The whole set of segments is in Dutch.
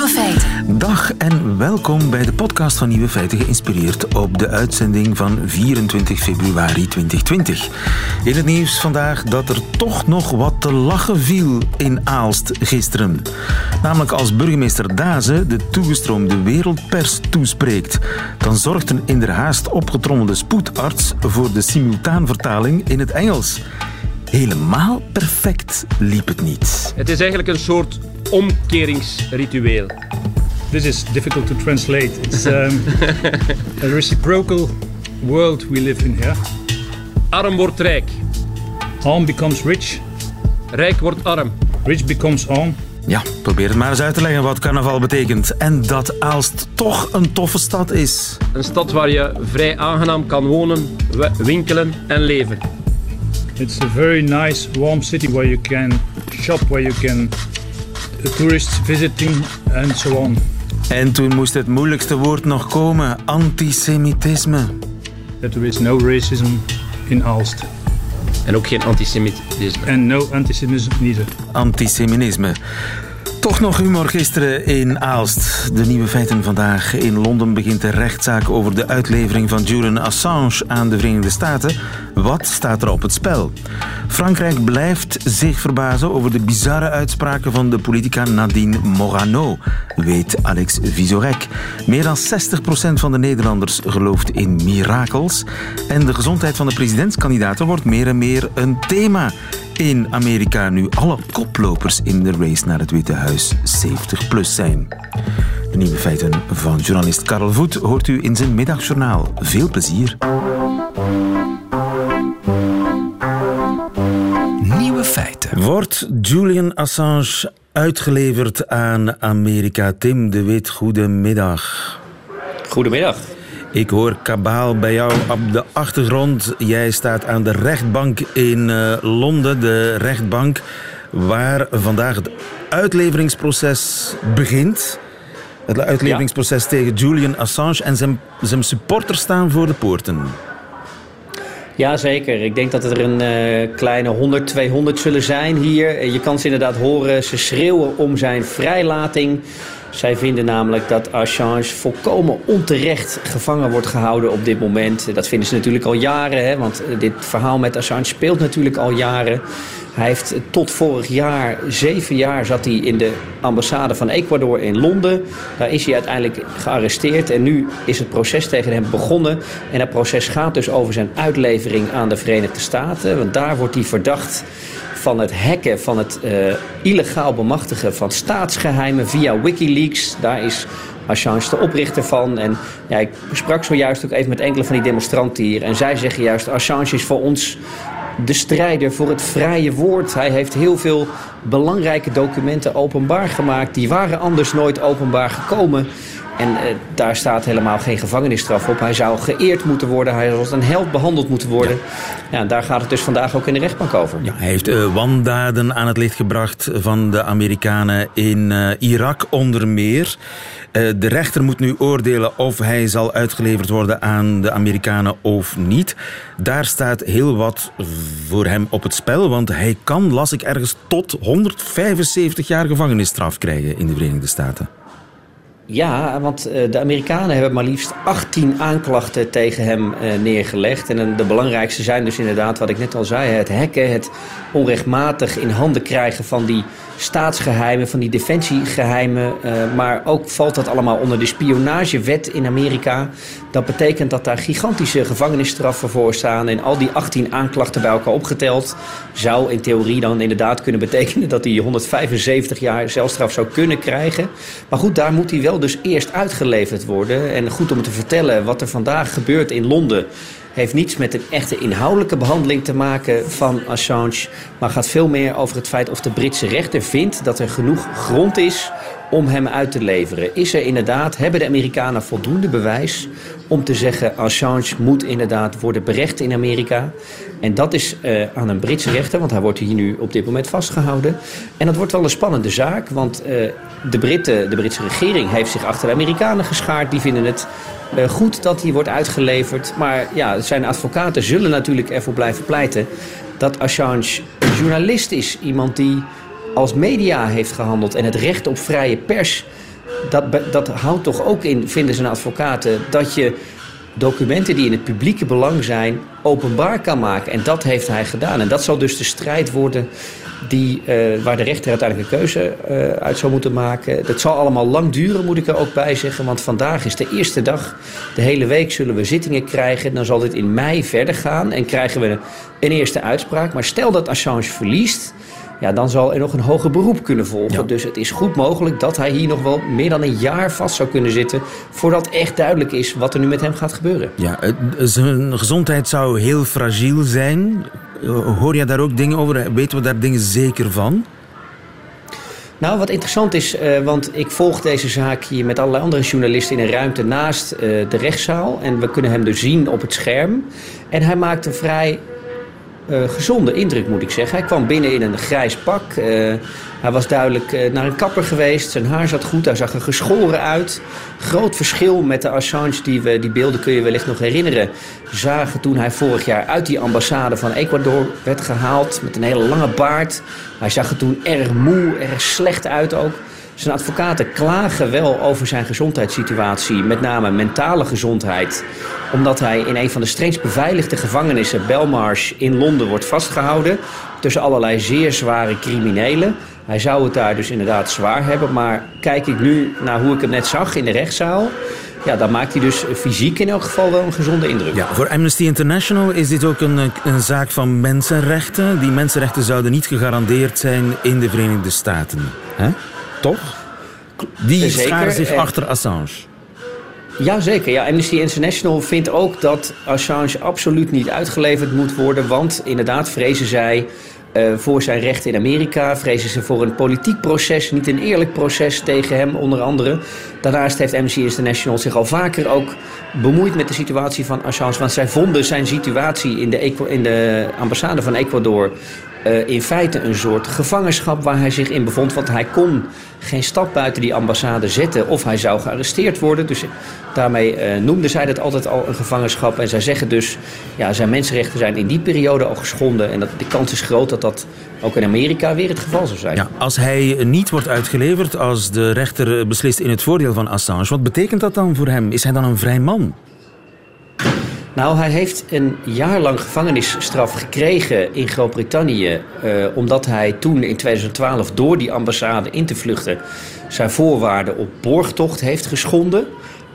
Nieuwe feiten. Dag en welkom bij de podcast van Nieuwe Feiten, geïnspireerd op de uitzending van 24 februari 2020. In het nieuws vandaag dat er toch nog wat te lachen viel in Aalst gisteren. Namelijk als burgemeester Daze de toegestroomde wereldpers toespreekt. Dan zorgt een in der haast opgetrommelde spoedarts voor de simultaanvertaling in het Engels. Helemaal perfect liep het niet. Het is eigenlijk een soort omkeringsritueel. This is difficult to translate. It's um, a reciprocal world we live in here. Arm wordt rijk, Arm becomes rich, rijk wordt arm. rich becomes arm. Ja, probeer het maar eens uit te leggen wat carnaval betekent. En dat Aalst toch een toffe stad is. Een stad waar je vrij aangenaam kan wonen, winkelen en leven. It's a very nice, warm city where you can shop, where you can uh, tourists visiting, and so on. En toen moest het moeilijkste woord nog komen: antisemitisme. That there is no racism in Aalst, En ook geen antisemitisme. and no antisemitism neither. Antisemitisme. Toch nog humor gisteren in Aalst. De nieuwe feiten vandaag. In Londen begint de rechtszaak over de uitlevering van Julian Assange aan de Verenigde Staten. Wat staat er op het spel? Frankrijk blijft zich verbazen over de bizarre uitspraken van de politica Nadine Morano, weet Alex Visorek. Meer dan 60% van de Nederlanders gelooft in mirakels. En de gezondheid van de presidentskandidaten wordt meer en meer een thema in Amerika nu alle koplopers in de race naar het Witte Huis 70 plus zijn. De nieuwe feiten van journalist Karel Voet hoort u in zijn middagjournaal. Veel plezier. Nieuwe feiten. Wordt Julian Assange uitgeleverd aan Amerika? Tim de Wit, goedemiddag. Goedemiddag. Ik hoor kabaal bij jou op de achtergrond. Jij staat aan de rechtbank in eh, Londen, de rechtbank waar vandaag het uitleveringsproces begint. Het uitleveringsproces tegen Julian Assange en zijn, zijn supporters staan voor de poorten. Jazeker, ik denk dat er een eh, kleine 100, 200 zullen zijn hier. Je kan ze inderdaad horen, ze schreeuwen om zijn vrijlating. Zij vinden namelijk dat Assange volkomen onterecht gevangen wordt gehouden op dit moment. Dat vinden ze natuurlijk al jaren, hè, want eh, dit verhaal met Assange speelt natuurlijk al jaren. Hij heeft eh, tot vorig jaar, zeven jaar, zat hij in de ambassade van Ecuador in Londen. Daar is hij uiteindelijk gearresteerd en nu is het proces tegen hem begonnen. En dat proces gaat dus over zijn uitlevering aan de Verenigde Staten. Want daar wordt hij verdacht van het hacken, van het eh, illegaal bemachtigen van staatsgeheimen via Wikileaks. Daar is Assange de oprichter van. En ja, ik sprak zojuist ook even met enkele van die demonstranten hier. En zij zeggen juist, Assange is voor ons de strijder voor het vrije woord. Hij heeft heel veel belangrijke documenten openbaar gemaakt. Die waren anders nooit openbaar gekomen. En eh, daar staat helemaal geen gevangenisstraf op. Hij zou geëerd moeten worden. Hij zou als een held behandeld moeten worden. Ja. daar gaat het dus vandaag ook in de rechtbank over. Ja, hij heeft eh, wandaden aan het licht gebracht van de Amerikanen in eh, Irak onder meer. De rechter moet nu oordelen of hij zal uitgeleverd worden aan de Amerikanen of niet. Daar staat heel wat voor hem op het spel, want hij kan, las ik ergens, tot 175 jaar gevangenisstraf krijgen in de Verenigde Staten. Ja, want eh, de Amerikanen hebben maar liefst 18 aanklachten tegen hem eh, neergelegd. En eh, de belangrijkste zijn dus inderdaad, wat ik net al zei, het hacken, het onrechtmatig in handen krijgen van die staatsgeheimen, van die defensiegeheimen. eh, maar ook valt dat allemaal onder de spionagewet in Amerika. Dat betekent dat daar gigantische gevangenisstraffen voor staan. En al die 18 aanklachten bij elkaar opgeteld zou in theorie dan inderdaad kunnen betekenen dat hij 175 jaar celstraf zou kunnen krijgen. Maar goed, daar moet hij wel dus eerst uitgeleverd worden. En goed om te vertellen wat er vandaag gebeurt in Londen heeft niets met een echte inhoudelijke behandeling te maken van Assange, maar gaat veel meer over het feit of de Britse rechter vindt dat er genoeg grond is om hem uit te leveren. Is er inderdaad, hebben de Amerikanen voldoende bewijs om te zeggen Assange moet inderdaad worden berecht in Amerika? En dat is eh, aan een Britse rechter, want hij wordt hier nu op dit moment vastgehouden. En dat wordt wel een spannende zaak, want eh, de, Britten, de Britse regering heeft zich achter de Amerikanen geschaard. Die vinden het eh, goed dat hij wordt uitgeleverd. Maar ja, zijn advocaten zullen natuurlijk ervoor blijven pleiten dat Assange een journalist is. Iemand die als media heeft gehandeld en het recht op vrije pers dat, dat houdt toch ook in, vinden zijn advocaten, dat je documenten die in het publieke belang zijn openbaar kan maken. En dat heeft hij gedaan. En dat zal dus de strijd worden die, eh, waar de rechter uiteindelijk een keuze eh, uit zou moeten maken. Dat zal allemaal lang duren, moet ik er ook bij zeggen. Want vandaag is de eerste dag. De hele week zullen we zittingen krijgen. Dan zal dit in mei verder gaan en krijgen we een eerste uitspraak. Maar stel dat Assange verliest. Ja, dan zal er nog een hoger beroep kunnen volgen. Ja. Dus het is goed mogelijk dat hij hier nog wel meer dan een jaar vast zou kunnen zitten. voordat echt duidelijk is wat er nu met hem gaat gebeuren. Ja, zijn gezondheid zou heel fragiel zijn. Hoor je daar ook dingen over? Weten we daar dingen zeker van? Nou, wat interessant is, eh, want ik volg deze zaak hier met allerlei andere journalisten in een ruimte naast eh, de rechtszaal. En we kunnen hem dus zien op het scherm. En hij maakt een vrij eh, gezonde indruk, moet ik zeggen. Hij kwam binnen in een grijs pak. Eh, hij was duidelijk eh, naar een kapper geweest. Zijn haar zat goed. Hij zag er geschoren uit. Groot verschil met de Assange, die, we, die beelden kun je wellicht nog herinneren. Zagen toen hij vorig jaar uit die ambassade van Ecuador werd gehaald. Met een hele lange baard. Hij zag er toen erg moe, erg slecht uit ook. Zijn advocaten klagen wel over zijn gezondheidssituatie, met name mentale gezondheid, omdat hij in een van de strengst beveiligde gevangenissen, Belmarsh, in Londen wordt vastgehouden tussen allerlei zeer zware criminelen. Hij zou het daar dus inderdaad zwaar hebben, maar kijk ik nu naar hoe ik hem net zag in de rechtszaal, ja, dan maakt hij dus fysiek in elk geval wel een gezonde indruk. Voor Amnesty International is dit ook een, een zaak van mensenrechten. Die mensenrechten zouden niet gegarandeerd zijn in de Verenigde Staten. Toch? Die scharen zich achter Assange. Jazeker, ja. Amnesty International vindt ook dat Assange absoluut niet uitgeleverd moet worden. Want inderdaad vrezen zij eh, voor zijn rechten in Amerika. Vrezen ze voor een politiek proces, niet een eerlijk proces tegen hem onder andere. Daarnaast heeft Amnesty International zich al vaker ook bemoeid met de situatie van Assange. Want zij vonden zijn situatie in de, in de ambassade van Ecuador eh, in feite een soort gevangenschap waar hij zich in bevond. Want hij kon geen stap buiten die ambassade zetten of hij zou gearresteerd worden. Dus daarmee eh, noemden zij dat altijd al een gevangenschap. En zij zeggen dus, ja, zijn mensenrechten zijn in die periode al geschonden. En dat, de kans is groot dat dat ook in Amerika weer het geval zou zijn. Ja, als hij niet wordt uitgeleverd, als de rechter beslist in het voordeel van Assange, wat betekent dat dan voor hem? Is hij dan een vrij man? Nou, hij heeft een jaar lang gevangenisstraf gekregen in Groot-Brittannië. eh, omdat hij toen in 2012 door die ambassade in te vluchten zijn voorwaarden op borgtocht heeft geschonden.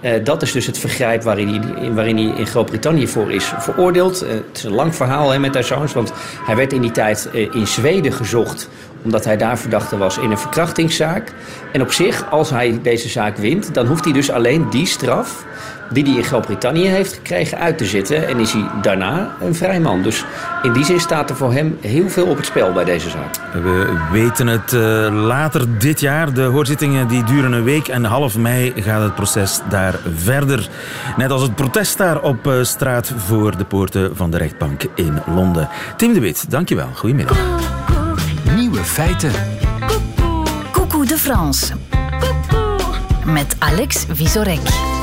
Eh, dat is dus het vergrijp waarin hij, waarin hij in Groot-Brittannië voor is veroordeeld. Eh, het is een lang verhaal hè, met Assange, want hij werd in die tijd in Zweden gezocht omdat hij daar verdachte was in een verkrachtingszaak. En op zich, als hij deze zaak wint, dan hoeft hij dus alleen die straf die hij in Groot-Brittannië heeft gekregen uit te zitten. En is hij daarna een vrij man. Dus in die zin staat er voor hem heel veel op het spel bij deze zaak. We weten het eh, later dit jaar. De hoorzittingen die duren een week en half mei gaat het proces daar verder. Net als het protest daar op eh, straat voor de poorten van de rechtbank in Londen. Tim de Wit, dankjewel. Goedemiddag. Nieuwe feiten. Coucou de France. Met Alex Visorek.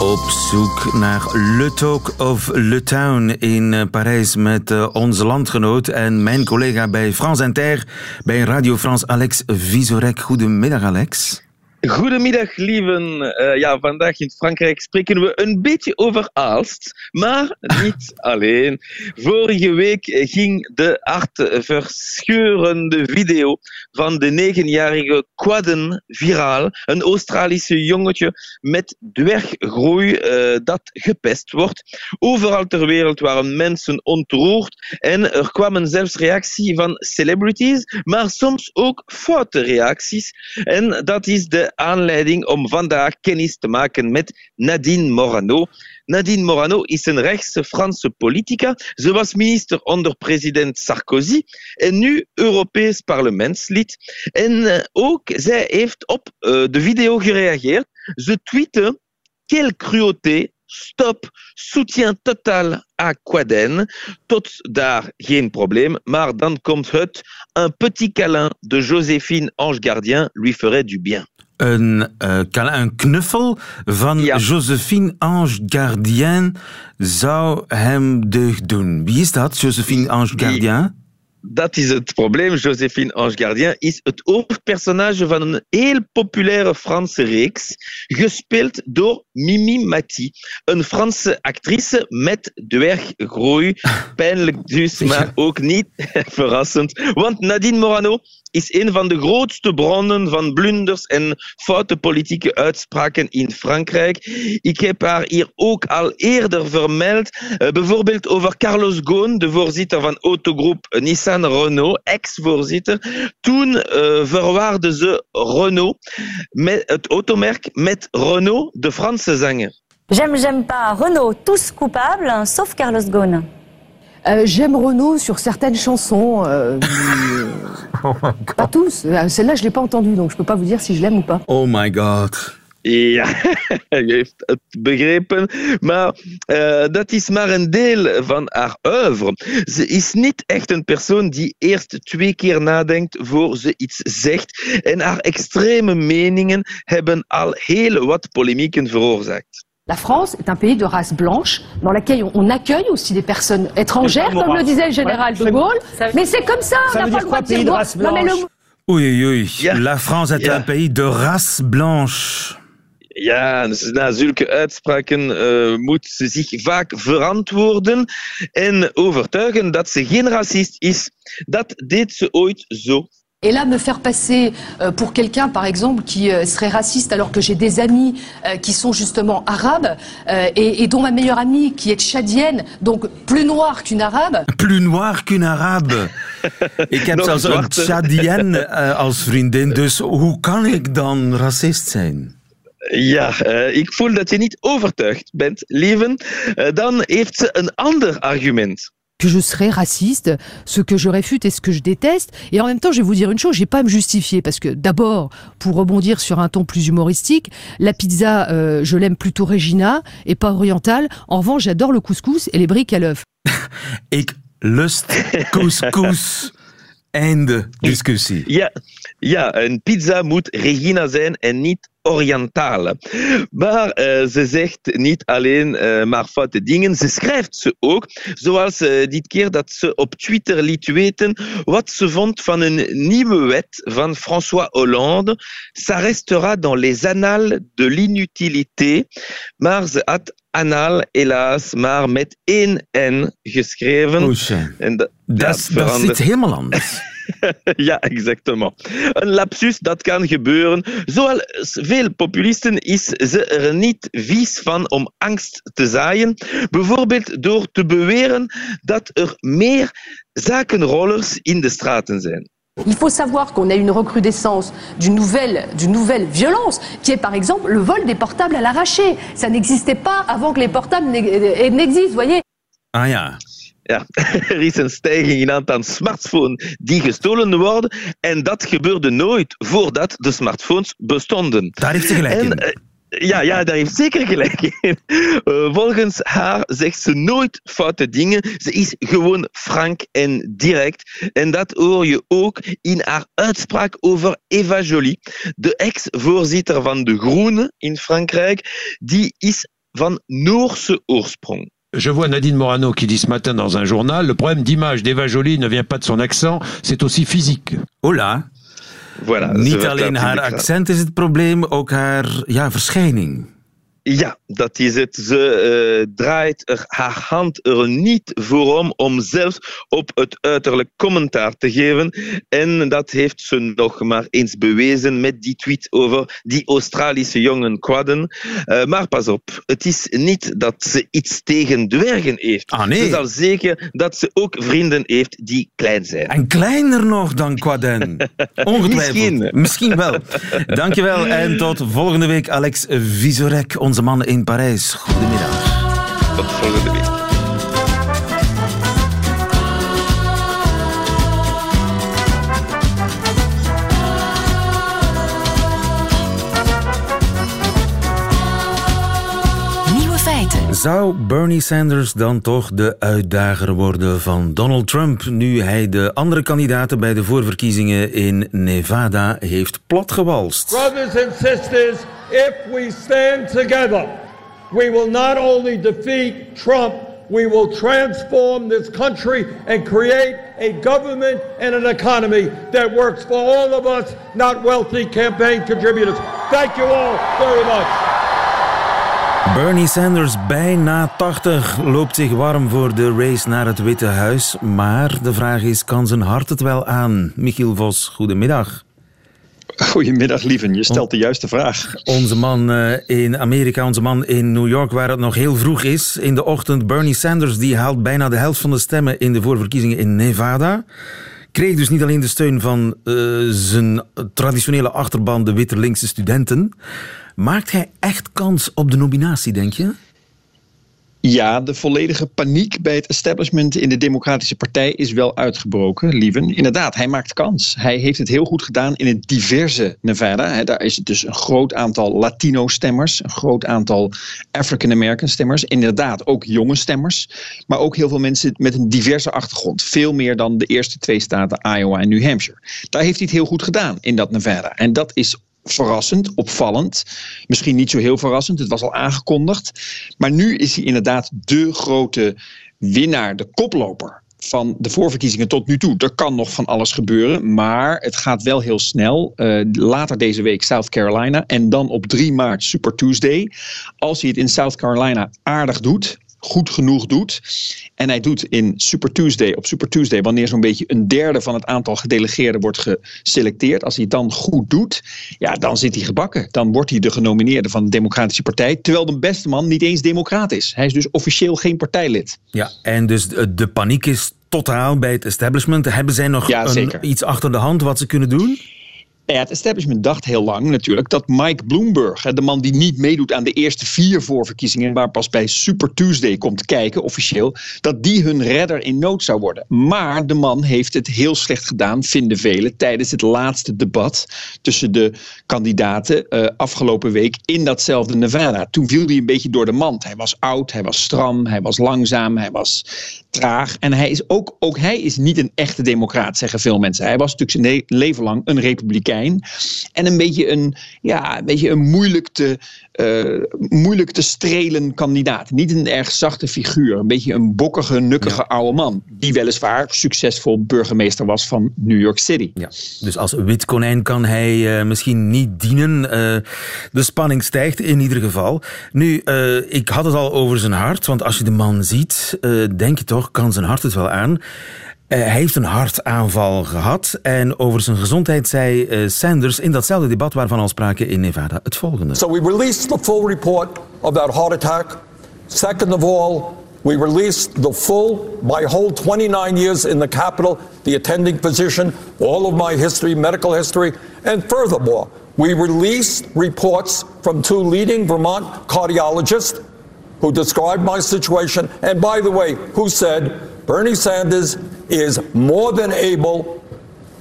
Op zoek naar Le Talk of Le Town in eh, Parijs met eh, onze landgenoot en mijn collega bij France Inter, bij Radio France, Alex Visorek. Goedemiddag, Alex. Goedemiddag, lieven. Eh, ja, vandaag in Frankrijk spreken we een beetje over Aalst, maar niet alleen. Vorige week ging de hartverscheurende video van de negenjarige Quadden viraal. Een Australische jongetje met dwerggroei eh, dat gepest wordt. Overal ter wereld waren mensen ontroerd en er kwamen zelfs reacties van celebrities, maar soms ook foute reacties. En dat is de aanleiding om vandaag kennis te maken met Nadine Morano. Nadine Morano is een rechtse Franse politica. Ze was minister onder president Sarkozy en nu Europees parlementslid. En eh, ook zij heeft op eh, de video gereageerd. Ze tweette Quelle cruauté, stop, soutien totaal à Quaden. Tot daar geen probleem, maar dan komt het. Un petit câlin de Joséphine Ange Gardien lui ferait du bien. Een, eh, een knuffel van Ja. Josephine Ange Gardien zou hem deugd doen. Wie is dat, Josephine Ange Die- Gardien? dat is het probleem. Joséphine Ange Gardien is het hoofdpersonage van een heel populaire Franse reeks, gespeeld door Mimi Mati, een Franse actrice met dwerggroei. Pijnlijk dus, maar ook niet verrassend. Want Nadine Morano is een van de grootste bronnen van blunders en foute politieke uitspraken in Frankrijk. Ik heb haar hier ook al eerder vermeld, uh, bijvoorbeeld over Carlos Ghosn, de voorzitter van autogroep Nissan Renault, ex-voorzitter. Toen uh, verwaarde ze Renault, met het automerk, met Renault, de Franse zanger. J'aime, j'aime pas. Renault, tous coupables, sauf Carlos Ghosn. Euh, J'aime Renault sur certaines chansons. Euh, oh pas tous. Euh, celle-là, je ne l'ai pas entendue, donc je ne peux pas vous dire si je l'aime ou pas. Oh my god. Ja, je heeft het begrepen. Maar uh, dat is maar een deel van haar oeuvre. Ze is niet echt een persoon die eerst twee keer nadenkt voor ze iets zegt. En haar extreme meningen hebben al heel wat polemieken veroorzaakt. La France est un pays de race blanche dans lequel on accueille aussi des personnes étrangères, comme le disait le général de Gaulle. Mais c'est comme ça, on n'a pas le droit de dire de race non, mais le... Oei, oei, ja. La France est un pays de race blanche. Ja, dus na zulke uitspraken uh, moet ze zich vaak verantwoorden en overtuigen dat ze geen racist is. Dat deed ze ooit zo. Et là, me faire passer euh, pour quelqu'un, par exemple, qui euh, serait raciste, alors que j'ai des amis euh, qui sont justement arabes, et, dont ma meilleure amie, qui est tchadienne, donc plus noire qu'une arabe. Plus noire qu'une arabe. ik heb zelfs een tchadienne als vriendin, dus hoe kan ik dan racist zijn? Ja, uh, ik voel dat je niet overtuigd bent, lieven. Uh, dan heeft ze een ander argument. Que je serais raciste, ce que je réfute et ce que je déteste. Et en même temps, je vais vous dire une chose, j'ai pas à me justifier parce que d'abord, pour rebondir sur un ton plus humoristique, la pizza, euh, je l'aime plutôt Regina et pas orientale. En revanche, j'adore le couscous et les briques à l'œuf. Ik lust couscous. Einde discussie. Ja, ja, een pizza moet Regina zijn en niet orientale. Maar uh, ze zegt niet alleen uh, maar foute dingen, ze schrijft ze ook. Zoals uh, dit keer dat ze op Twitter liet weten wat ze vond van een nieuwe wet van François Hollande. Ça restera dans les annales de l'inutilité. Maar ze had anal helaas maar met één N geschreven. Oesje. En dat, dat, is iets helemaal anders. ja, exactement. Een lapsus, dat kan gebeuren. Zoals veel populisten is ze er niet vies van om angst te zaaien. Bijvoorbeeld door te beweren dat er meer zakenrollers in de straten zijn. Il faut savoir qu'on a une recrudescence d'une nouvelle, d'une nouvelle violence, qui est par exemple le vol des portables à l'arraché. Ça n'existait pas avant que les portables n'existent, voyez. Ah ja. Ja, er is een stijging in aantal smartphones die gestolen worden. En dat gebeurde nooit voordat de smartphones bestonden. Daar heeft ze gelijk en, in. Ja, ja, daar heeft zeker gelijk in. Uh, volgens haar zegt ze nooit foute dingen. Ze is gewoon frank en direct. En dat hoor je ook in haar uitspraak over Eva Joly, de ex-voorzitter van de Groenen in Frankrijk. Die is van Noorse oorsprong. Je vois Nadine Morano qui dit ce matin dans un journal, le problème d'image d'Eva Joly ne vient pas de son accent, c'est aussi physique. Oh là Voilà, Niet alleen haar accent is het probleem, ook haar ja, verschijning. Ja, dat is het. Ze uh, draait er haar hand er niet voor om om zelfs op het uiterlijk commentaar te geven. En dat heeft ze nog maar eens bewezen met die tweet over die Australische jongen Quadden. Uh, maar pas op, het is niet dat ze iets tegen dwergen heeft. Ah, nee. Ze zal zeker dat ze ook vrienden heeft die klein zijn. En kleiner nog dan Quadden. Ongetwijfeld. Misschien. Misschien wel. Dankjewel en tot volgende week Alex Visorek, onze man in Parijs. Goedemiddag. Tot volgende week. Nieuwe feiten. Zou Bernie Sanders dan toch de uitdager worden van Donald Trump nu hij de andere kandidaten bij de voorverkiezingen in Nevada heeft platgewalst? Brothers and sisters, if we stand together, we will not only defeat Trump, we will transform this country and create a government and an economy that works for all of us, not wealthy campaign contributors. Thank you all very much. Bernie Sanders, bijna 80, loopt zich warm voor de race naar het Witte Huis. Maar de vraag is, kan zijn hart het wel aan? Michiel Vos, goedemiddag. Goedemiddag, lieven. Je stelt de juiste vraag. Onze man eh, in Amerika, onze man in New York, waar het nog heel vroeg is in de ochtend. Bernie Sanders die haalt bijna de helft van de stemmen in de voorverkiezingen in Nevada. Kreeg dus niet alleen de steun van uh, zijn traditionele achterban, de witte linkse studenten. Maakt hij echt kans op de nominatie, denk je? Ja, de volledige paniek bij het establishment in de Democratische Partij is wel uitgebroken, lieven. Inderdaad, hij maakt kans. Hij heeft het heel goed gedaan in het diverse Nevada. Daar is het dus een groot aantal Latino-stemmers, een groot aantal African-American stemmers. Inderdaad, ook jonge stemmers, maar ook heel veel mensen met een diverse achtergrond. Veel meer dan de eerste twee staten, Iowa en New Hampshire. Daar heeft hij het heel goed gedaan in dat Nevada. En dat is verrassend, opvallend. Misschien niet zo heel verrassend, het was al aangekondigd. Maar nu is hij inderdaad de grote winnaar, de koploper van de voorverkiezingen tot nu toe. Er kan nog van alles gebeuren, maar het gaat wel heel snel. Uh, later deze week South Carolina en dan op 3 maart Super Tuesday. Als hij het in South Carolina aardig doet, goed genoeg doet. En hij doet in Super Tuesday, op Super Tuesday, wanneer zo'n beetje een derde van het aantal gedelegeerden wordt geselecteerd. Als hij het dan goed doet, ja, dan zit hij gebakken. Dan wordt hij de genomineerde van de Democratische Partij. Terwijl de beste man niet eens democraat is. Hij is dus officieel geen partijlid. Ja, en dus de, paniek is totaal bij het establishment. Hebben zij nog iets achter de hand wat ze kunnen doen? Het establishment dacht heel lang natuurlijk dat Mike Bloomberg, de man die niet meedoet aan de eerste vier voorverkiezingen, maar pas bij Super Tuesday komt kijken, officieel, dat die hun redder in nood zou worden. Maar de man heeft het heel slecht gedaan, vinden velen, tijdens het laatste debat tussen de kandidaten uh, afgelopen week in datzelfde Nevada. Toen viel hij een beetje door de mand. Hij was oud, hij was stram, hij was langzaam, hij was traag. En hij is ook, ook hij is niet een echte democraat, zeggen veel mensen. Hij was natuurlijk zijn leven lang een republikein. En een beetje een, ja, een, beetje een moeilijk, te, uh, moeilijk te strelen kandidaat. Niet een erg zachte figuur. Een beetje een bokkige, nukkige oude man. Die weliswaar succesvol burgemeester was van New York City. Ja, dus als wit konijn kan hij uh, misschien niet dienen. Uh, de spanning stijgt in ieder geval. Nu, ik had het al over zijn hart. Want als je de man ziet, denk je toch kan zijn hart het wel aan. Uh, hij heeft een hartaanval gehad en over zijn gezondheid zei uh, Sanders in datzelfde debat waarvan al sprake in Nevada het volgende. So we released the full report of that heart attack. Second of all, we released the full, my whole 29 years in the Capitol, the attending physician, all of my history, medical history, and furthermore, we released reports from two leading Vermont cardiologists who described my situation, and by the way, who said Bernie Sanders is more than able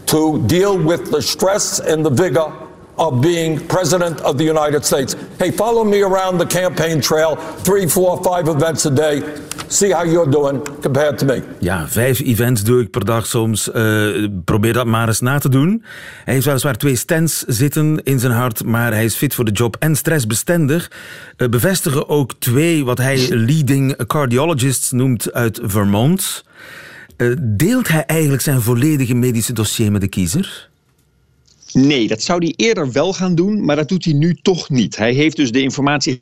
to deal with the stress and the vigor of being president of the United States. Hey, follow me around the campaign trail, three, four, five events a day. See how you're doing compared to me. Ja, vijf events doe ik per dag soms. Uh, probeer dat maar eens na te doen. Hij heeft weliswaar twee stents zitten in zijn hart, maar hij is fit voor de job en stressbestendig. Uh, bevestigen ook twee, wat hij leading cardiologists noemt uit Vermont. Uh, deelt hij eigenlijk zijn volledige medische dossier met de kiezer? Nee, dat zou hij eerder wel gaan doen, maar dat doet hij nu toch niet. Hij heeft dus de informatie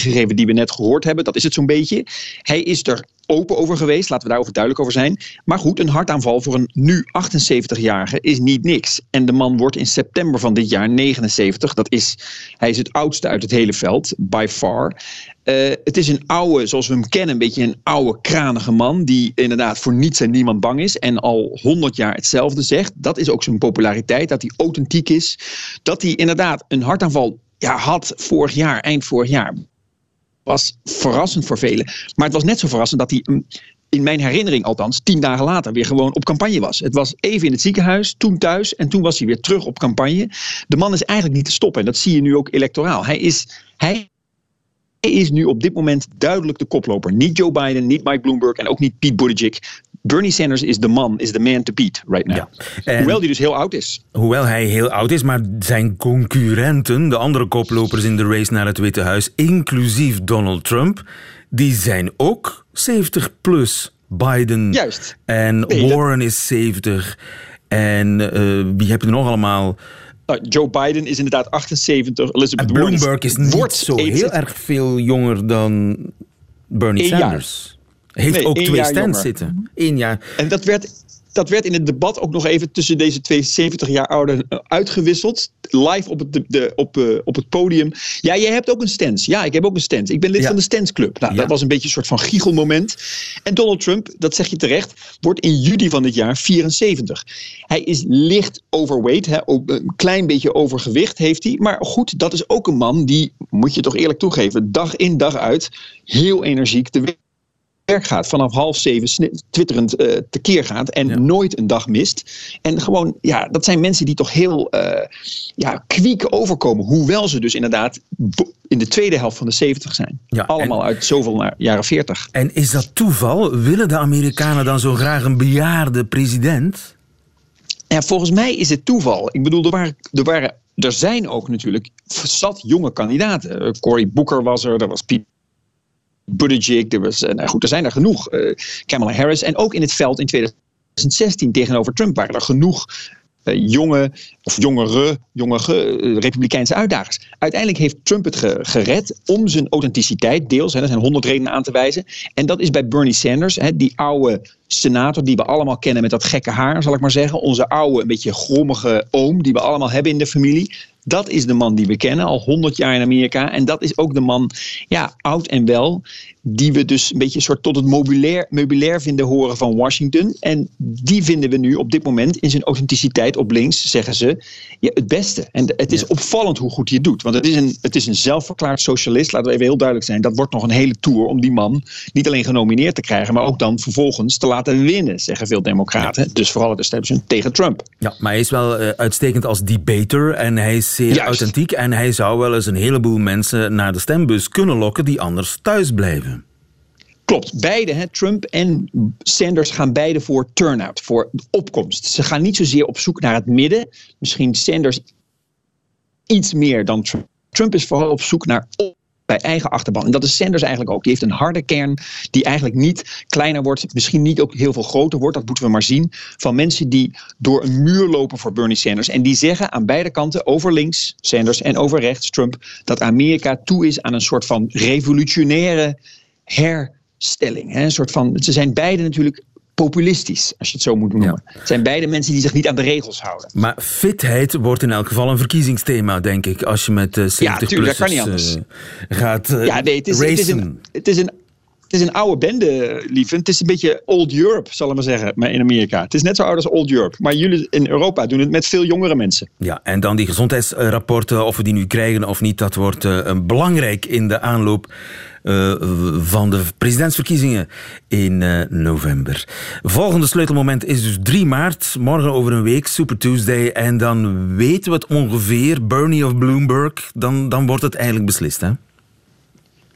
gegeven die we net gehoord hebben. Dat is het zo'n beetje. Hij is er open over geweest, laten we daarover duidelijk over zijn. Maar goed, een hartaanval voor een nu 78-jarige is niet niks. En de man wordt in september van dit jaar 79. Dat is, hij is het oudste uit het hele veld, by far. Uh, het is een oude, zoals we hem kennen, een beetje een oude, kranige man. Die inderdaad voor niets en niemand bang is. En al 100 jaar hetzelfde zegt. Dat is ook zijn populariteit, dat hij authentiek is. Dat hij inderdaad een hartaanval ja, had vorig jaar, eind vorig jaar was verrassend voor velen. Maar het was net zo verrassend dat hij, mm, in mijn herinnering althans, tien dagen later weer gewoon op campagne was. Het was even in het ziekenhuis, toen thuis en toen was hij weer terug op campagne. De man is eigenlijk niet te stoppen en dat zie je nu ook electoraal. Hij is, hij is nu op dit moment duidelijk de koploper. Niet Joe Biden, niet Mike Bloomberg en ook niet Pete Buttigieg. Bernie Sanders is de man, is de man to beat right now. Ja. Hoewel hij dus heel oud is. Hoewel hij heel oud is, maar zijn concurrenten, de andere koplopers in de race naar het Witte Huis, inclusief Donald Trump, die zijn ook 70 plus. Biden. Juist. En Nee, dat- Warren is 70. En eh, wie heb je er nog allemaal? Nou, Joe Biden is inderdaad 78. Elizabeth En Warren Bloomberg is niet wordt zo 71. heel erg veel jonger dan Bernie jaar. Stands. Heeft Nee, ook twee stands jonger. zitten. Eén jaar. En dat werd, dat werd in het debat ook nog even tussen deze twee 70 jaar oude eh, uitgewisseld. Live op het, de, de- op, eh, op het podium. Ja, jij hebt ook een stance. Ja, ik heb ook een stance. Ik ben lid Ja. van de Stance Club. Nou, Ja. Dat was een beetje een soort van giechelmoment. En Donald Trump, dat zeg je terecht, wordt in juli van dit jaar 74. Hij is licht overweight. Hè, een klein beetje overgewicht heeft hij. Maar goed, dat is ook een man die, moet je toch eerlijk toegeven, dag in dag uit heel energiek te werk gaat. Vanaf half zeven twitterend eh tekeer gaat en nooit een dag mist. En gewoon, ja, dat zijn mensen die toch heel eh ja, kwiek overkomen. Hoewel ze dus inderdaad in de tweede helft van de 70 zijn. Ja, Allemaal uit zoveel naar jaren 40. En is dat toeval? Willen de Amerikanen dan zo graag een bejaarde president? Ja, volgens mij is het toeval. Ik bedoel, er, waren, er, waren, er zijn ook natuurlijk zat jonge kandidaten. Cory Booker was er, er was Pete Buttigieg, er, was, eh, nou goed, er zijn er genoeg. Eh, Kamala Harris. En ook in het veld in 2016 tegenover Trump waren er genoeg eh, jonge of jongere, jongere eh, republikeinse uitdagers. Uiteindelijk heeft Trump het ge- gered om zijn authenticiteit, deels. Er zijn honderd redenen aan te wijzen. En dat is bij Bernie Sanders, hè, die oude senator die we allemaal kennen met dat gekke haar, zal ik maar zeggen. Onze oude, een beetje grommige oom die we allemaal hebben in de familie. Dat is de man die we kennen, al 100 jaar in Amerika. En dat is ook de man, ja, oud en wel, die we dus een beetje soort tot het meubilair, meubilair vinden horen van Washington. En die vinden we nu op dit moment in zijn authenticiteit op links, zeggen ze, ja, het beste. En het is opvallend hoe goed hij het doet. Want het is, een, het is een zelfverklaard socialist, laten we even heel duidelijk zijn. Dat wordt nog een hele tour om die man niet alleen genomineerd te krijgen, maar ook dan vervolgens te laten winnen, zeggen veel democraten. Dus vooral het establishment tegen Trump. Ja, maar hij is wel eh, uitstekend als debater en hij is zeer Juist. authentiek. En hij zou wel eens een heleboel mensen naar de stembus kunnen lokken die anders thuis blijven. Klopt, beide, hè, Trump en Sanders gaan beide voor turnout, voor opkomst. Ze gaan niet zozeer op zoek naar het midden. Misschien Sanders iets meer dan Trump. Trump is vooral op zoek naar bij eigen achterban. En dat is Sanders eigenlijk ook. Die heeft een harde kern die eigenlijk niet kleiner wordt, misschien niet ook heel veel groter wordt. Dat moeten we maar zien. Van mensen die door een muur lopen voor Bernie Sanders. En die zeggen aan beide kanten, over links Sanders en over rechts Trump, dat Amerika toe is aan een soort van revolutionaire herstelling. Hè? Een soort van, ze zijn beide natuurlijk populistisch, als je het zo moet noemen. Het zijn beide mensen die zich niet aan de regels houden. Maar fitheid wordt in elk geval een verkiezingsthema, denk ik. Als je met eh 70 tuurlijk, dat kan niet anders. eh, gaat eh, ja, nee, het is, het is, een, het is een het is een oude bende, lieve. Het is een beetje old Europe, zal ik maar zeggen, maar in Amerika. Het is net zo oud als old Europe. Maar jullie in Europa doen het met veel jongere mensen. Ja, en dan die gezondheidsrapporten, of we die nu krijgen of niet, dat wordt eh, belangrijk in de aanloop eh, van de presidentsverkiezingen in eh, november. Volgende sleutelmoment is dus 3 maart, morgen over een week, Super Tuesday. En dan weten we het ongeveer, Bernie of Bloomberg, dan, dan wordt het eigenlijk beslist, hè?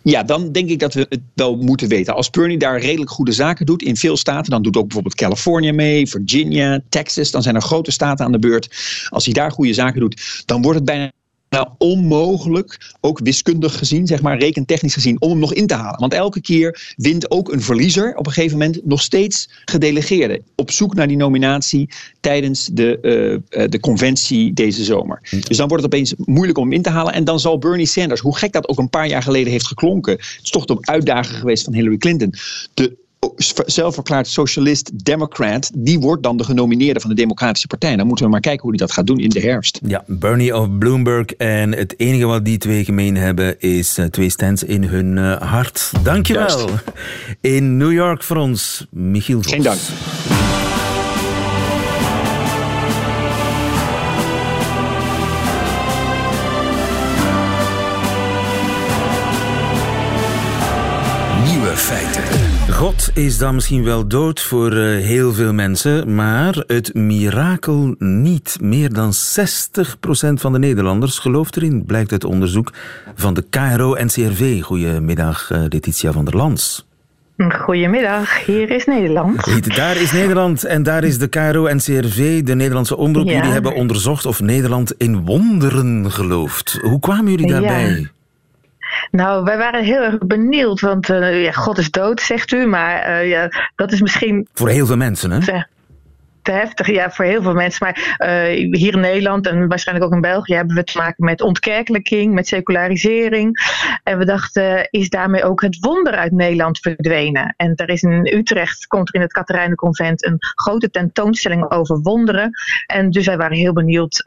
Ja, dan denk ik dat we het wel moeten weten. Als Bernie daar redelijk goede zaken doet in veel staten, dan doet ook bijvoorbeeld Californië mee, Virginia, Texas, dan zijn er grote staten aan de beurt. Als hij daar goede zaken doet, dan wordt het bijna onmogelijk, ook wiskundig gezien, zeg maar rekentechnisch gezien, om hem nog in te halen. Want elke keer wint ook een verliezer op een gegeven moment nog steeds gedelegeerden. Op zoek naar die nominatie tijdens de, eh, eh, de conventie deze zomer. Dus dan wordt het opeens moeilijk om hem in te halen. En dan zal Bernie Sanders, hoe gek dat ook een paar jaar geleden heeft geklonken, het is toch de uitdaging geweest van Hillary Clinton, de zelfverklaard socialist-democrat, die wordt dan de genomineerde van de Democratische Partij. Dan moeten we maar kijken hoe hij dat gaat doen in de herfst. Ja, Bernie of Bloomberg. En het enige wat die twee gemeen hebben is eh, twee stands in hun eh, hart. Dankjewel. In New York voor ons, Michiel Vos. Geen dank. Nieuwe feiten. God is dan misschien wel dood voor eh, heel veel mensen, maar het mirakel niet. Meer dan 60% van de Nederlanders gelooft erin, blijkt uit onderzoek van de KRO-NCRV. Goedemiddag, uh, Letitia van der Lans. Goedemiddag, hier is Nederland. Daar is Nederland en daar is de KRO-NCRV, de Nederlandse omroep. Ja. Jullie hebben onderzocht of Nederland in wonderen gelooft. Hoe kwamen jullie daarbij? Ja. Nou, wij waren heel erg benieuwd, want uh, ja, God is dood, zegt u, maar uh, ja, dat is misschien... Voor heel veel mensen, hè? te heftig, ja, voor heel veel mensen. Maar uh, hier in Nederland en waarschijnlijk ook in België hebben we te maken met ontkerkelijking, met secularisering. En we dachten, is daarmee ook het wonder uit Nederland verdwenen? En er is in Utrecht, komt er in het Katerijnenconvent een grote tentoonstelling over wonderen. En dus wij waren heel benieuwd.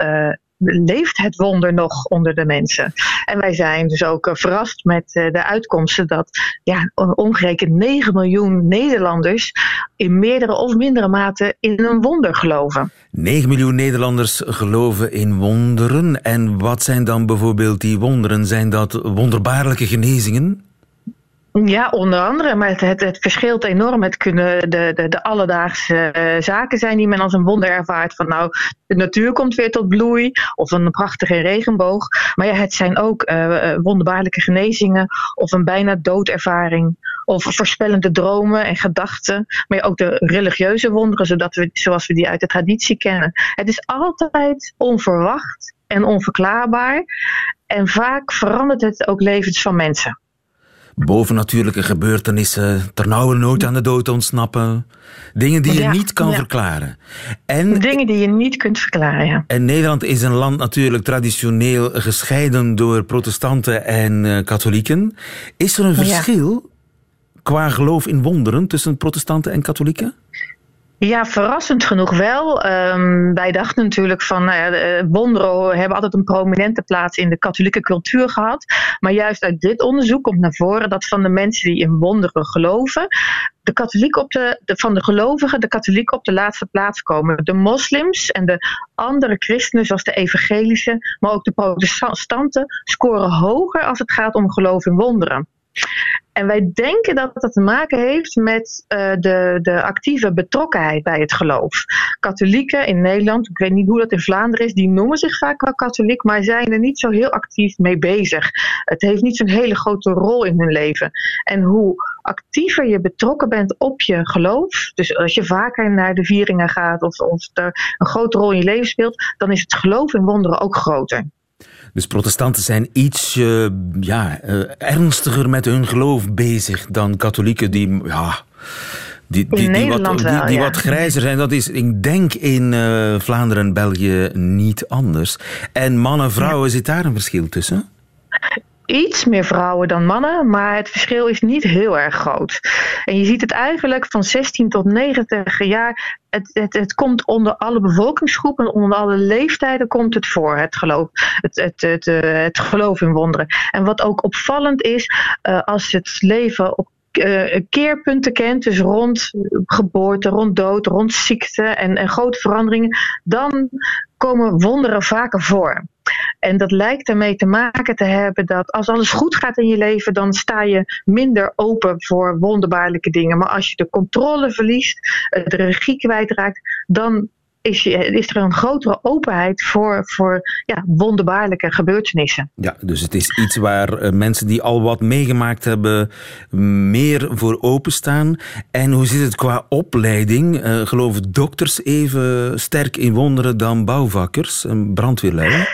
Leeft het wonder nog onder de mensen. En wij zijn dus ook uh, verrast met uh, de uitkomsten dat ja, omgerekend 9 miljoen Nederlanders in meerdere of mindere mate in een wonder geloven. 9 miljoen Nederlanders geloven in wonderen. En wat zijn dan bijvoorbeeld die wonderen? Zijn dat wonderbaarlijke genezingen? Ja, onder andere. Maar het, het, verschilt enorm. Het kunnen de, de, de alledaagse uh, zaken zijn die men als een wonder ervaart. Van nou, de natuur komt weer tot bloei. Of een prachtige regenboog. Maar ja, het zijn ook uh, wonderbaarlijke genezingen. Of een bijna doodervaring. Of voorspellende dromen en gedachten. Maar ook de religieuze wonderen, zodat we, zoals we die uit de traditie kennen. Het is altijd onverwacht en onverklaarbaar. En vaak verandert het ook levens van mensen bovennatuurlijke gebeurtenissen, ternauwernood aan de dood ontsnappen. Dingen die je ja, niet kan ja. verklaren. En, Dingen die je niet kunt verklaren, ja. En Nederland is een land natuurlijk traditioneel gescheiden door protestanten en uh, katholieken. Is er een verschil qua geloof in wonderen tussen protestanten en katholieken? Ja, verrassend genoeg wel. Um, wij dachten natuurlijk van, nou ja, wonderen hebben altijd een prominente plaats in de katholieke cultuur gehad. Maar juist uit dit onderzoek komt naar voren dat van de mensen die in wonderen geloven, de katholiek op de, de, van de gelovigen de katholieken op de laatste plaats komen. De moslims en de andere christenen, zoals de evangelische, maar ook de protestanten, scoren hoger als het gaat om geloof in wonderen. En wij denken dat dat te maken heeft met uh, de, de actieve betrokkenheid bij het geloof. Katholieken in Nederland, ik weet niet hoe dat in Vlaanderen is, die noemen zich vaak wel katholiek, maar zijn er niet zo heel actief mee bezig. Het heeft niet zo'n hele grote rol in hun leven. En hoe actiever je betrokken bent op je geloof, dus als je vaker naar de vieringen gaat of, of er een grote rol in je leven speelt, dan is het geloof in wonderen ook groter. Dus protestanten zijn iets uh, ja, uh, ernstiger met hun geloof bezig dan katholieken die, ja, die, die, die, wat, die, wat grijzer zijn. Dat is, ik denk, in uh, Vlaanderen en België niet anders. En mannen vrouwen, ja. zit daar een verschil tussen? Iets meer vrouwen dan mannen, maar het verschil is niet heel erg groot. En je ziet het eigenlijk van 16 tot 90 jaar. Het, het, het komt onder alle bevolkingsgroepen, onder alle leeftijden komt het voor, het geloof, het, het, het, het geloof in wonderen. En wat ook opvallend is, uh, als het leven op uh, keerpunten kent, dus rond geboorte, rond dood, rond ziekte en, en grote veranderingen, dan komen wonderen vaker voor. En dat lijkt ermee te maken te hebben dat als alles goed gaat in je leven, dan sta je minder open voor wonderbaarlijke dingen. Maar als je de controle verliest, de regie kwijtraakt, dan is, er een grotere openheid voor, voor ja, wonderbaarlijke gebeurtenissen. Ja, dus het is iets waar uh, mensen die al wat meegemaakt hebben meer voor openstaan. En hoe zit het qua opleiding? Uh, geloven dokters even sterk in wonderen dan bouwvakkers en brandweerlui?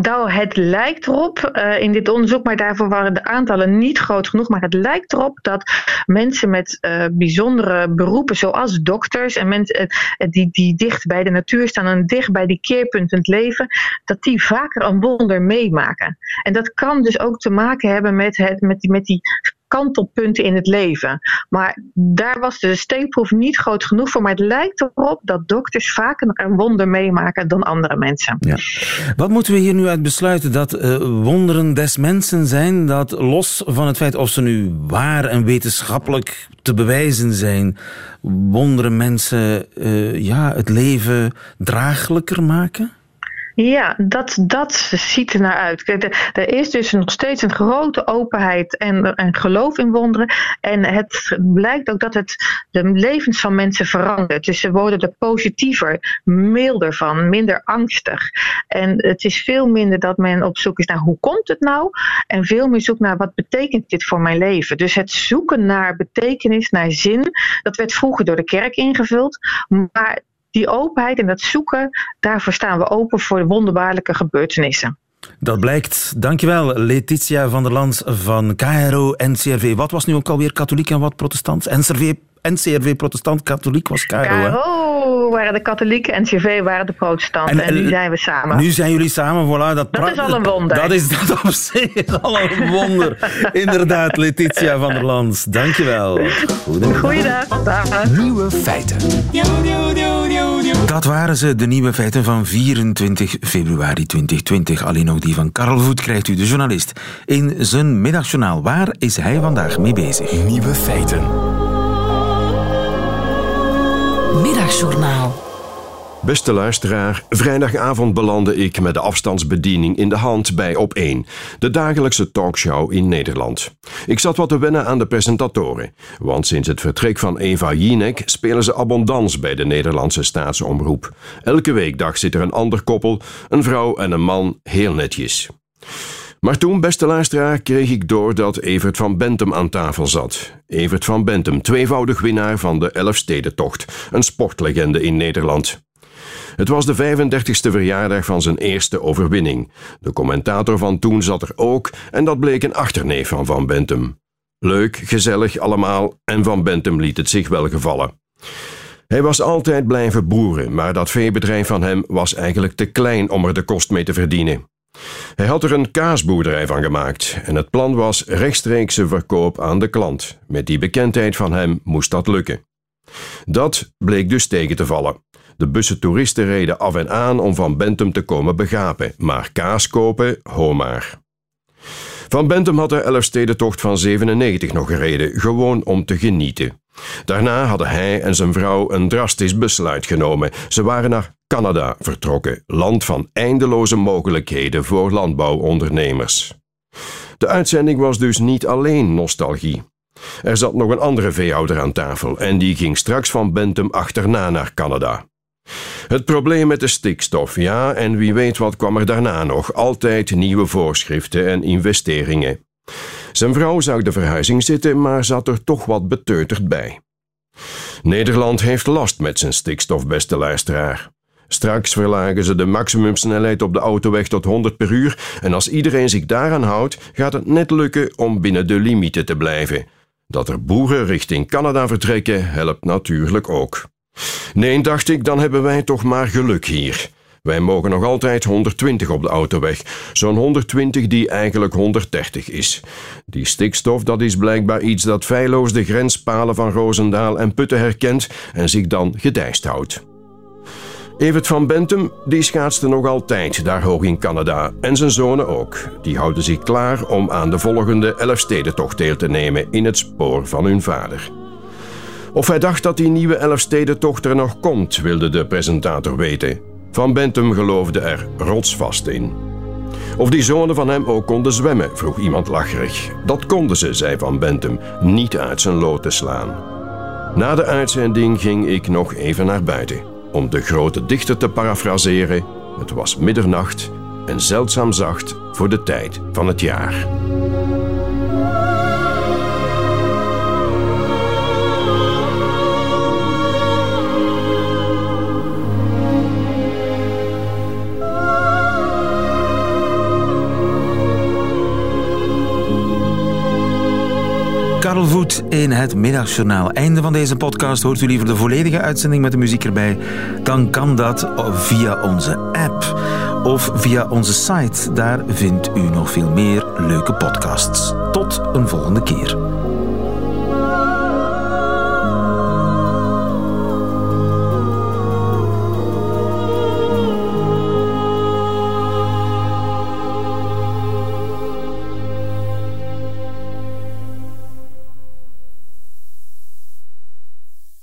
Nou, het lijkt erop uh, in dit onderzoek, maar daarvoor waren de aantallen niet groot genoeg. Maar het lijkt erop dat mensen met uh, bijzondere beroepen, zoals dokters en mensen uh, die, die dicht bij de natuur staan en dicht bij die keerpunten in het leven, dat die vaker een wonder meemaken. En dat kan dus ook te maken hebben met, het, met, met die kantelpunten in het leven. Maar daar was de steekproef niet groot genoeg voor. Maar het lijkt erop dat dokters vaker een wonder meemaken dan andere mensen. Ja. Wat moeten we hier nu uit besluiten? Dat uh, wonderen des mensen zijn, dat los van het feit of ze nu waar en wetenschappelijk te bewijzen zijn, wonderen mensen uh, ja, het leven draaglijker maken? Ja, dat, dat ziet er naar uit. Er is dus nog steeds een grote openheid en, en geloof in wonderen. En het blijkt ook dat het de levens van mensen verandert. Dus ze worden er positiever, milder van, minder angstig. En het is veel minder dat men op zoek is naar hoe komt het nou? En veel meer zoekt naar wat betekent dit voor mijn leven? Dus het zoeken naar betekenis, naar zin, dat werd vroeger door de kerk ingevuld. Maar die openheid en dat zoeken, daarvoor staan we open voor wonderbaarlijke gebeurtenissen. Dat blijkt. Dankjewel, Letitia van der Lans van KRO NCRV. Wat was nu ook alweer katholiek en wat protestant? NCRV, NCRV protestant, katholiek was KRO, hè? Waren de katholieken, NCV waren de protestanten. En, nu zijn we samen. Nu zijn jullie samen, voilà. Dat, Dat is al een wonder. Dat is dat op zich is al een wonder. Inderdaad, Letitia van der Lans. Dankjewel. Goedemiddag. Goeiedag. Dag. Nieuwe feiten. Dat waren ze, de nieuwe feiten van 24 februari 2020. Alleen ook die van Karel Voet krijgt u, de journalist, in zijn middagjournaal. Waar is hij vandaag mee bezig? Nieuwe feiten. Middagjournaal. Beste luisteraar, vrijdagavond belandde ik met de afstandsbediening in de hand bij Op1, de dagelijkse talkshow in Nederland. Ik zat wat te wennen aan de presentatoren, want sinds het vertrek van Eva Jinek spelen ze abondans bij de Nederlandse staatsomroep. Elke weekdag zit er een ander koppel, een vrouw en een man, heel netjes. Maar toen, beste luisteraar, kreeg ik door dat Evert van Bentum aan tafel zat. Evert van Bentum, tweevoudig winnaar van de Elfstedentocht, een sportlegende in Nederland. Het was de 35ste verjaardag van zijn eerste overwinning. De commentator van toen zat er ook en dat bleek een achterneef van Van Bentum. Leuk, gezellig allemaal en Van Bentum liet het zich wel gevallen. Hij was altijd blijven boeren, maar dat veebedrijf van hem was eigenlijk te klein om er de kost mee te verdienen. Hij had er een kaasboerderij van gemaakt en het plan was rechtstreekse verkoop aan de klant. Met die bekendheid van hem moest dat lukken. Dat bleek dus tegen te vallen. De bussen toeristen reden af en aan om van Bentum te komen begapen, maar kaas kopen, ho maar. Van Bentum had de Elfstedentocht van 97 nog gereden, gewoon om te genieten. Daarna hadden hij en zijn vrouw een drastisch besluit genomen. Ze waren naar Canada vertrokken, land van eindeloze mogelijkheden voor landbouwondernemers. De uitzending was dus niet alleen nostalgie. Er zat nog een andere veehouder aan tafel en die ging straks van Bentum achterna naar Canada. Het probleem met de stikstof, ja, en wie weet wat kwam er daarna nog. Altijd nieuwe voorschriften en investeringen. Zijn vrouw zou de verhuizing zitten, maar zat er toch wat beteuterd bij. Nederland heeft last met zijn stikstof, beste luisteraar. Straks verlagen ze de maximumsnelheid op de autoweg tot 100 per uur en als iedereen zich daaraan houdt, gaat het net lukken om binnen de limieten te blijven. Dat er boeren richting Canada vertrekken helpt natuurlijk ook. Nee, dacht ik, dan hebben wij toch maar geluk hier. Wij mogen nog altijd 120 op de autoweg. Zo'n 120 die eigenlijk 130 is. Die stikstof, dat is blijkbaar iets dat feilloos de grenspalen van Roosendaal en Putten herkent en zich dan gedijst houdt. Evert van Bentum, die schaatste nog altijd daar hoog in Canada. En zijn zonen ook. Die houden zich klaar om aan de volgende Elfstedentocht deel te nemen in het spoor van hun vader. Of hij dacht dat die nieuwe Elfstedentocht er nog komt, wilde de presentator weten. Van Bentum geloofde er rotsvast in. Of die zonen van hem ook konden zwemmen, vroeg iemand lacherig. Dat konden ze, zei Van Bentum, niet uit zijn lood te slaan. Na de uitzending ging ik nog even naar buiten. Om de grote dichter te parafraseren, het was middernacht en zeldzaam zacht voor de tijd van het jaar. Karel Voet in het Middagjournaal. Einde van deze podcast. Hoort u liever de volledige uitzending met de muziek erbij? Dan kan dat via onze app of via onze site. Daar vindt u nog veel meer leuke podcasts. Tot een volgende keer.